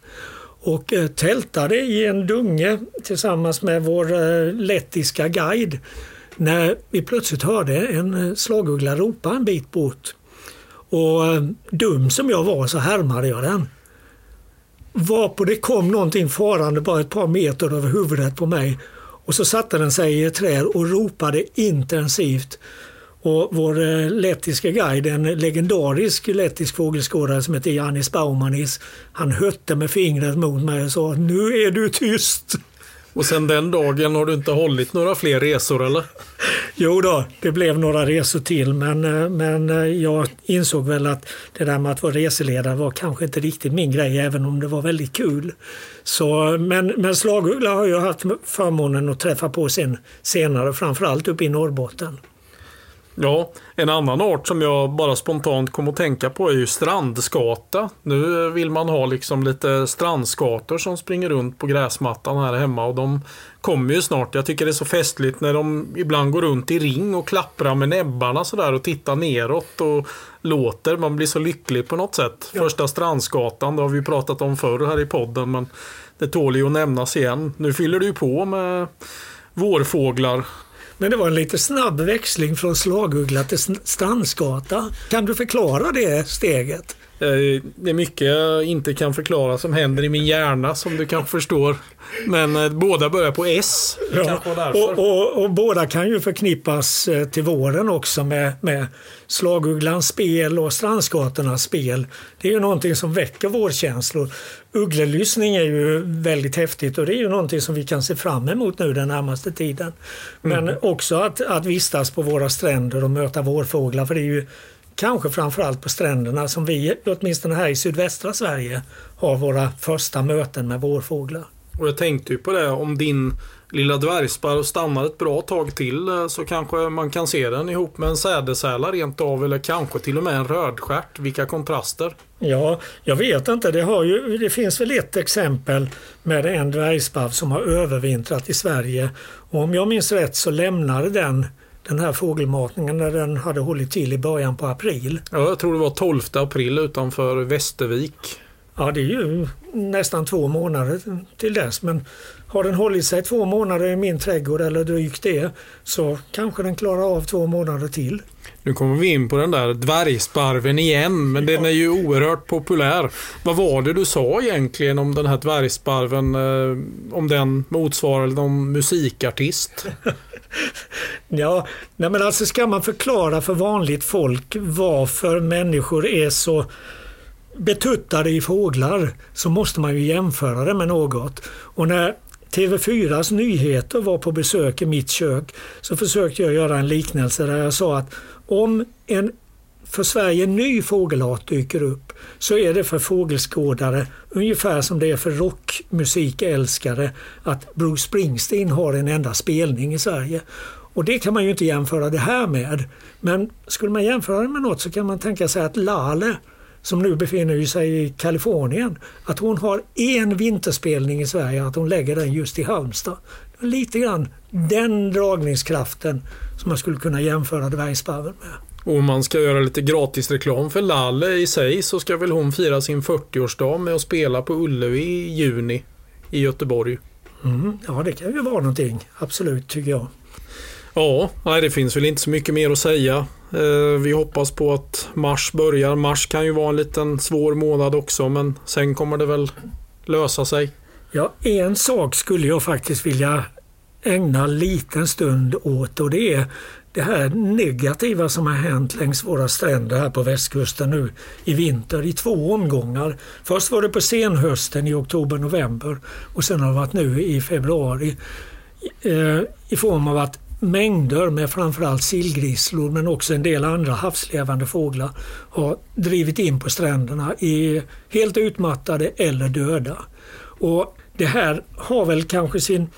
Och eh, tältade i en dunge tillsammans med vår eh, lettiska guide när vi plötsligt hörde en eh, slaguggla ropa en bit bort. Och eh, dum som jag var så härmade jag den. Varpå det kom någonting farande bara ett par meter över huvudet på mig. Och så satte den sig i ett träd och ropade intensivt. Och vår eh, lettiska guide, en legendarisk lettisk fågelskådare som heter Janis Baumanis, han hötte med fingret mot mig och sa Nu är du tyst! Och sen den dagen har du inte hållit några fler resor eller? Jo då, det blev några resor till men, eh, men eh, jag insåg väl att det där med att vara reseledare var kanske inte riktigt min grej även om det var väldigt kul. Så, men, men slaguggla har jag haft förmånen att träffa på sen, senare, framförallt uppe i Norrbotten. Ja, en annan art som jag bara spontant kom att tänka på är ju strandskata. Nu vill man ha liksom lite strandskator som springer runt på gräsmattan här hemma och de kommer ju snart. Jag tycker det är så festligt när de ibland går runt i ring och klapprar med näbbarna sådär och tittar neråt och låter. Man blir så lycklig på något sätt. Ja. Första strandskatan, det har vi pratat om förr här i podden men det tål ju att nämnas igen. Nu fyller du på med vårfåglar men det var en lite snabb växling från slaguggla till strandskata. Kan du förklara det steget? Eh, det är mycket jag inte kan förklara som händer i min hjärna som du kanske förstår. Men eh, båda börjar på S. Ja, och, och, och, båda kan ju förknippas eh, till våren också med, med slagugglans spel och strandskatornas spel. Det är ju någonting som väcker vårkänslor. Ugglelyssning är ju väldigt häftigt och det är ju någonting som vi kan se fram emot nu den närmaste tiden. Men mm. också att, att vistas på våra stränder och möta vårfåglar för det är ju kanske framförallt på stränderna som vi, åtminstone här i sydvästra Sverige, har våra första möten med vårfåglar. Och jag tänkte ju på det, om din lilla dvärgsparv stannar ett bra tag till eh, så kanske man kan se den ihop med en sädesärla rent av eller kanske till och med en rödstjärt. Vilka kontraster! Ja, jag vet inte. Det, har ju, det finns väl ett exempel med en dvärgsparv som har övervintrat i Sverige. Och om jag minns rätt så lämnade den den här fågelmatningen när den hade hållit till i början på april. Ja, jag tror det var 12 april utanför Västervik. Ja, det är ju nästan två månader till dess. Men har den hållit sig två månader i min trädgård eller drygt det så kanske den klarar av två månader till. Nu kommer vi in på den där dvärgsparven igen, men den är ju oerhört populär. Vad var det du sa egentligen om den här dvärgsparven? Eh, om den motsvarar någon musikartist? ja, nej men alltså ska man förklara för vanligt folk varför människor är så betuttade i fåglar så måste man ju jämföra det med något. Och när TV4s nyheter var på besök i mitt kök så försökte jag göra en liknelse där jag sa att om en för Sverige ny fågelart dyker upp så är det för fågelskådare ungefär som det är för rockmusikälskare att Bruce Springsteen har en enda spelning i Sverige. Och det kan man ju inte jämföra det här med. Men skulle man jämföra det med något så kan man tänka sig att Lale som nu befinner sig i Kalifornien, att hon har en vinterspelning i Sverige, att hon lägger den just i Halmstad. Lite grann den dragningskraften som man skulle kunna jämföra dvärgsparven med. Och om man ska göra lite gratis reklam för Lalle i sig så ska väl hon fira sin 40-årsdag med att spela på Ullevi i juni i Göteborg. Mm, ja, det kan ju vara någonting. Absolut, tycker jag. Ja, nej, det finns väl inte så mycket mer att säga. Eh, vi hoppas på att mars börjar. Mars kan ju vara en liten svår månad också men sen kommer det väl lösa sig. Ja, en sak skulle jag faktiskt vilja ägna en liten stund åt och det är det här negativa som har hänt längs våra stränder här på västkusten nu i vinter i två omgångar. Först var det på senhösten i oktober-november och sen har det varit nu i februari eh, i form av att mängder med framförallt sillgrisslor men också en del andra havslevande fåglar har drivit in på stränderna i helt utmattade eller döda. Och det här har väl kanske sin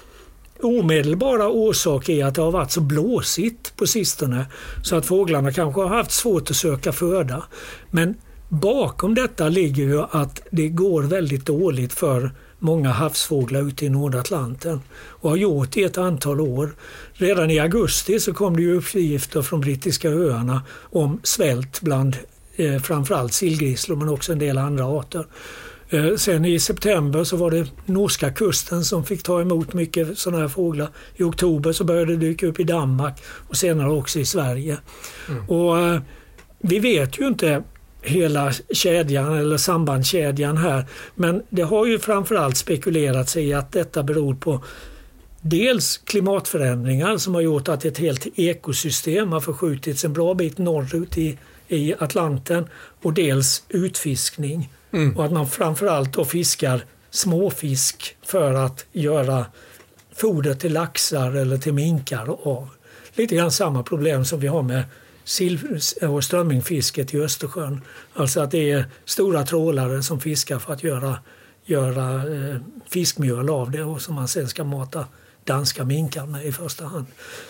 omedelbara orsak i att det har varit så blåsigt på sistone så att fåglarna kanske har haft svårt att söka föda. Men bakom detta ligger ju att det går väldigt dåligt för många havsfåglar ute i Nordatlanten och har gjort i ett antal år. Redan i augusti så kom det ju uppgifter från brittiska öarna om svält bland eh, framförallt sillgrisslor men också en del andra arter. Eh, sen i september så var det norska kusten som fick ta emot mycket sådana här fåglar. I oktober så började det dyka upp i Danmark och senare också i Sverige. Mm. Och eh, Vi vet ju inte hela kedjan eller sambandskedjan här men det har ju framförallt spekulerats i att detta beror på dels klimatförändringar som har gjort att ett helt ekosystem har förskjutits en bra bit norrut i, i Atlanten och dels utfiskning. Mm. Och att man framförallt då fiskar småfisk för att göra foder till laxar eller till minkar av. Lite grann samma problem som vi har med och strömmingfisket i Östersjön. Alltså att det är stora trålare som fiskar för att göra, göra eh, fiskmjöl av det och som man sen ska mata danska minkar med i första hand.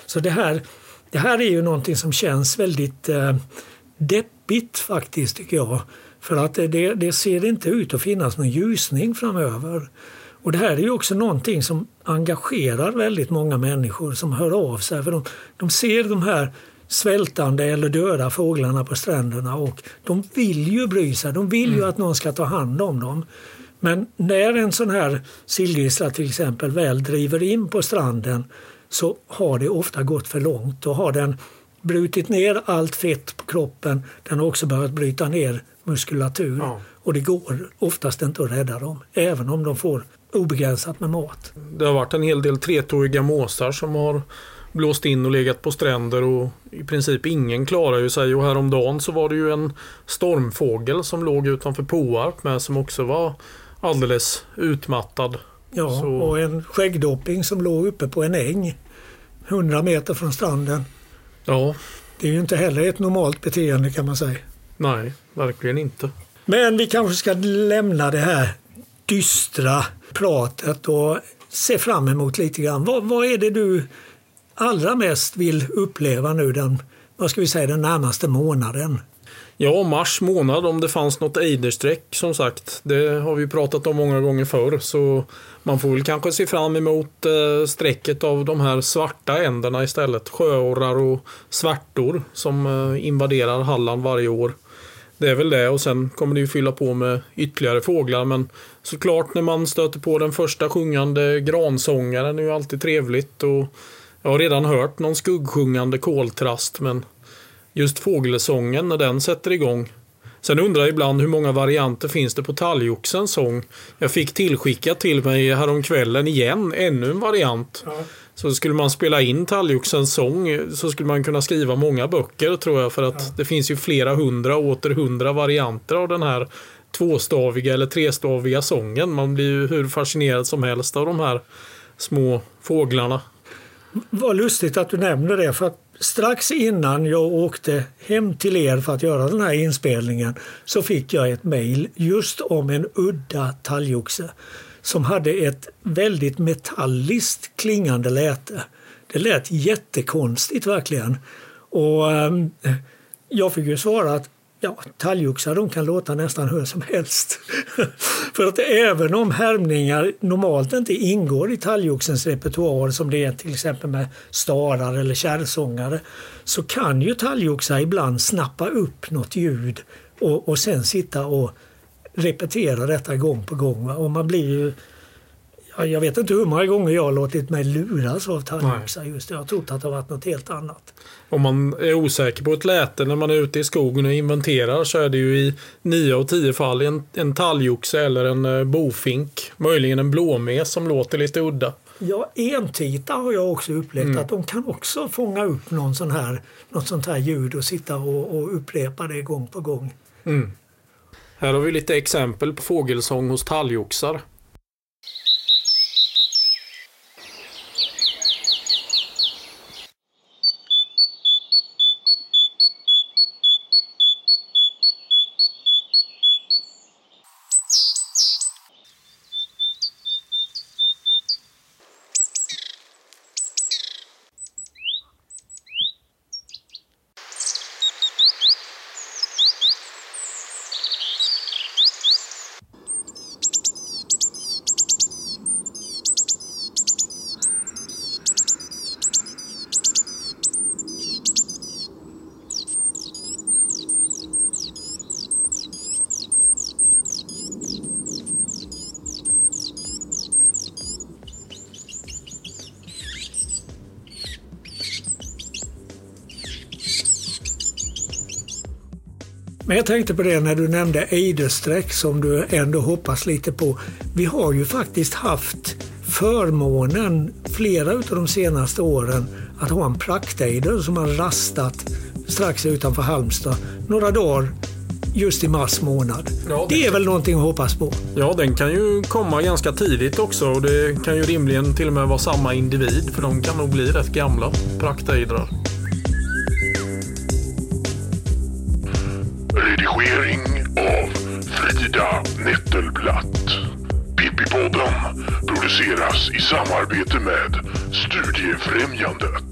Så det här, det här är ju någonting som känns väldigt eh, deppigt faktiskt tycker jag. För att det, det ser inte ut att finnas någon ljusning framöver. Och det här är ju också någonting som engagerar väldigt många människor som hör av sig. För de, de ser de här svältande eller döda fåglarna på stränderna och de vill ju bry sig. De vill ju mm. att någon ska ta hand om dem. Men när en sån här sillgrissla till exempel väl driver in på stranden så har det ofta gått för långt. Då har den brutit ner allt fett på kroppen. Den har också börjat bryta ner muskulatur. Ja. Och det går oftast inte att rädda dem, även om de får obegränsat med mat. Det har varit en hel del tretåiga måsar som har blåst in och legat på stränder och i princip ingen klarar ju sig. Och häromdagen så var det ju en stormfågel som låg utanför Påarp med som också var alldeles utmattad. Ja, så... och en skäggdopping som låg uppe på en äng 100 meter från stranden. Ja. Det är ju inte heller ett normalt beteende kan man säga. Nej, verkligen inte. Men vi kanske ska lämna det här dystra pratet och se fram emot lite grann. Vad, vad är det du allra mest vill uppleva nu den, vad ska vi säga, den närmaste månaden? Ja, mars månad om det fanns något ejderstreck som sagt. Det har vi pratat om många gånger förr. Så man får väl kanske se fram emot eh, strecket av de här svarta änderna istället. Sjöorrar och svärtor som eh, invaderar Halland varje år. Det är väl det och sen kommer det ju fylla på med ytterligare fåglar men såklart när man stöter på den första sjungande gransångaren är ju alltid trevligt och jag har redan hört någon skuggsjungande koltrast men just fågelsången när den sätter igång. Sen undrar jag ibland hur många varianter finns det på talgoxens sång? Jag fick tillskickat till mig häromkvällen igen, ännu en variant. Ja. Så skulle man spela in talgoxens sång så skulle man kunna skriva många böcker tror jag för att ja. det finns ju flera hundra och åter hundra varianter av den här tvåstaviga eller trestaviga sången. Man blir ju hur fascinerad som helst av de här små fåglarna. Vad lustigt att du nämner det för att strax innan jag åkte hem till er för att göra den här inspelningen så fick jag ett mejl just om en udda talgoxe som hade ett väldigt metalliskt klingande läte. Det lät jättekonstigt verkligen. Och eh, jag fick ju svara att ja, talgoxar de kan låta nästan hur som helst. För att även om härmningar normalt inte ingår i talgoxens repertoar som det är till exempel med starar eller kärrsångare så kan ju talgoxar ibland snappa upp något ljud och, och sen sitta och repetera detta gång på gång. Och man blir ju jag vet inte hur många gånger jag har låtit mig luras av just Jag har trott att det har varit något helt annat. Om man är osäker på ett läte när man är ute i skogen och inventerar så är det ju i nio av tio fall en, en talgoxe eller en eh, bofink. Möjligen en blåmes som låter lite udda. Ja, entitar har jag också upplevt mm. att de kan också fånga upp någon sån här, något sånt här ljud och sitta och, och upprepa det gång på gång. Mm. Här har vi lite exempel på fågelsång hos talgoxar. Men jag tänkte på det när du nämnde ejdersträck som du ändå hoppas lite på. Vi har ju faktiskt haft förmånen flera av de senaste åren att ha en praktejder som har rastat strax utanför Halmstad några dagar just i mars månad. Ja, det... det är väl någonting att hoppas på? Ja, den kan ju komma ganska tidigt också och det kan ju rimligen till och med vara samma individ för de kan nog bli rätt gamla praktejdrar. Samarbete med Studiefrämjandet.